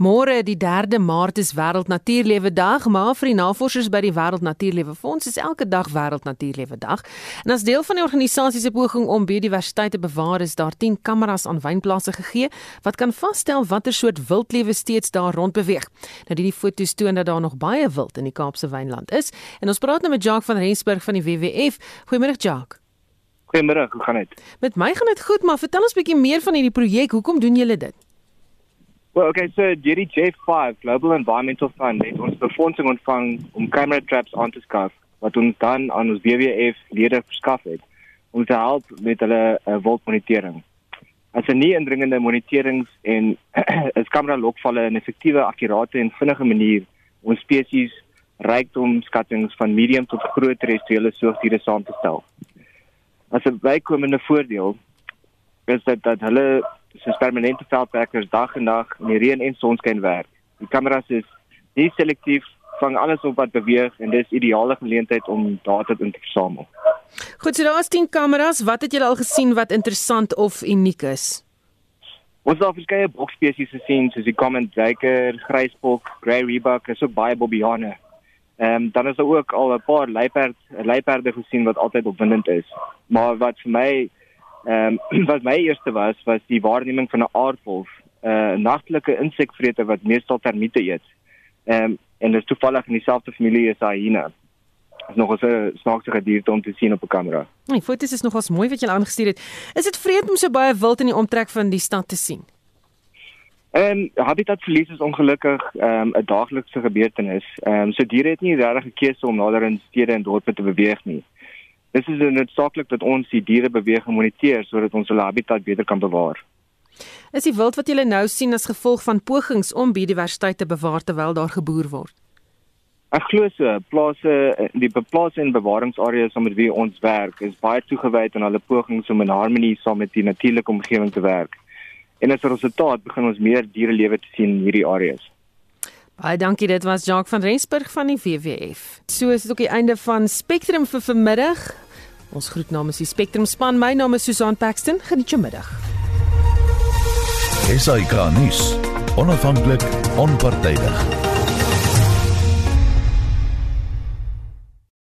Môre die 3de Maart is Wêreld Natuurlewe Dag, maar vir die navorsers by die Wêreld Natuurlewe Fonds is elke dag Wêreld Natuurlewe Dag. En as deel van die organisasie se poging om biodiversiteit te bewaar, is daar 10 kameras aan wynplase gegee wat kan vasstel watter soort wildlewe steeds daar rondbeweeg. Nou die foto's toon dat daar nog baie wild in die Kaapse wynland is. En ons praat nou met Jacques van Rensburg van die WWF. Goeiemôre Jacques. Goeiemôre, hoe gaan dit? Met my gaan dit goed, maar vertel ons 'n bietjie meer van hierdie projek. Hoekom doen julle dit? Well, okay, so Jerry J5 Global Environmental Fund het ons befondsing ontvang om camera traps aan te skaf wat ons dan aan ons WWF lede verskaf het om te help met hulle uh, wildmonitering. As 'n nie indringende moniterings en is kamera lokvalle 'n effektiewe, akkurate en vinnige manier om spesies rykdom skattings van medium tot groot terrestriële soogdiere saam te stel. As 'n bykomende voordeel is dit dat hulle soos permanente veldwerkers dag en nag in die reën en sonskyn werk. Die kameras is nie selektief vang alles op wat beweeg en dis ideale geleentheid om data in te versamel. Goed, so daar is 10 kameras. Wat het julle al gesien wat interessant of uniek is? Ons het verskeie bokspesies gesien soos die common duiker, grysbok, grey en so baie bobiane. Ehm um, dan is daar ook al 'n paar luiperd, luiperde gesien wat altyd opwindend is. Maar wat vir my Ehm um, wat my eerste was was die waarneming van 'n aardwolf, 'n uh, nagtelike insekvreter wat meestal termiete eet. Ehm um, en dit is toevallig in dieselfde familie as hyena. Is nog 'n snaakse gedierte om te sien op 'n kamera. Die foto's is nogals mooi wat jy aangestuur het. Is dit vreemd om so baie wild in die omtrek van die stad te sien? En um, habitatverlies is ongelukkig ehm, 'n um, daaglikse gebeurtenis. Ehm um, so diere het nie regtig 'n keuse om nader in stede en dorpe te beweeg nie. Dit is noodsaaklik dat ons die dierebeweging moniteer sodat ons hulle habitat beter kan bewaar. Is die wild wat julle nou sien as gevolg van pogings om biodiversiteit te bewaar terwyl daar geboer word? Ek glo so, plase die beplase en bewaringsareas met wie ons werk is baie toegewy aan hulle pogings om in harmonie saam met die natuurlike omgewing te werk. En as 'n resultaat begin ons meer dierelewe te sien in hierdie areas. Baie dankie, dit was Jacques van Rensburg van die WWF. So is dit ook die einde van Spectrum vir vanmiddag. Ons groet namens die Spectrum span. My naam is Susan Paxton. Geniet jou middag. Esai Kahnis, onafhanklik, onpartydig.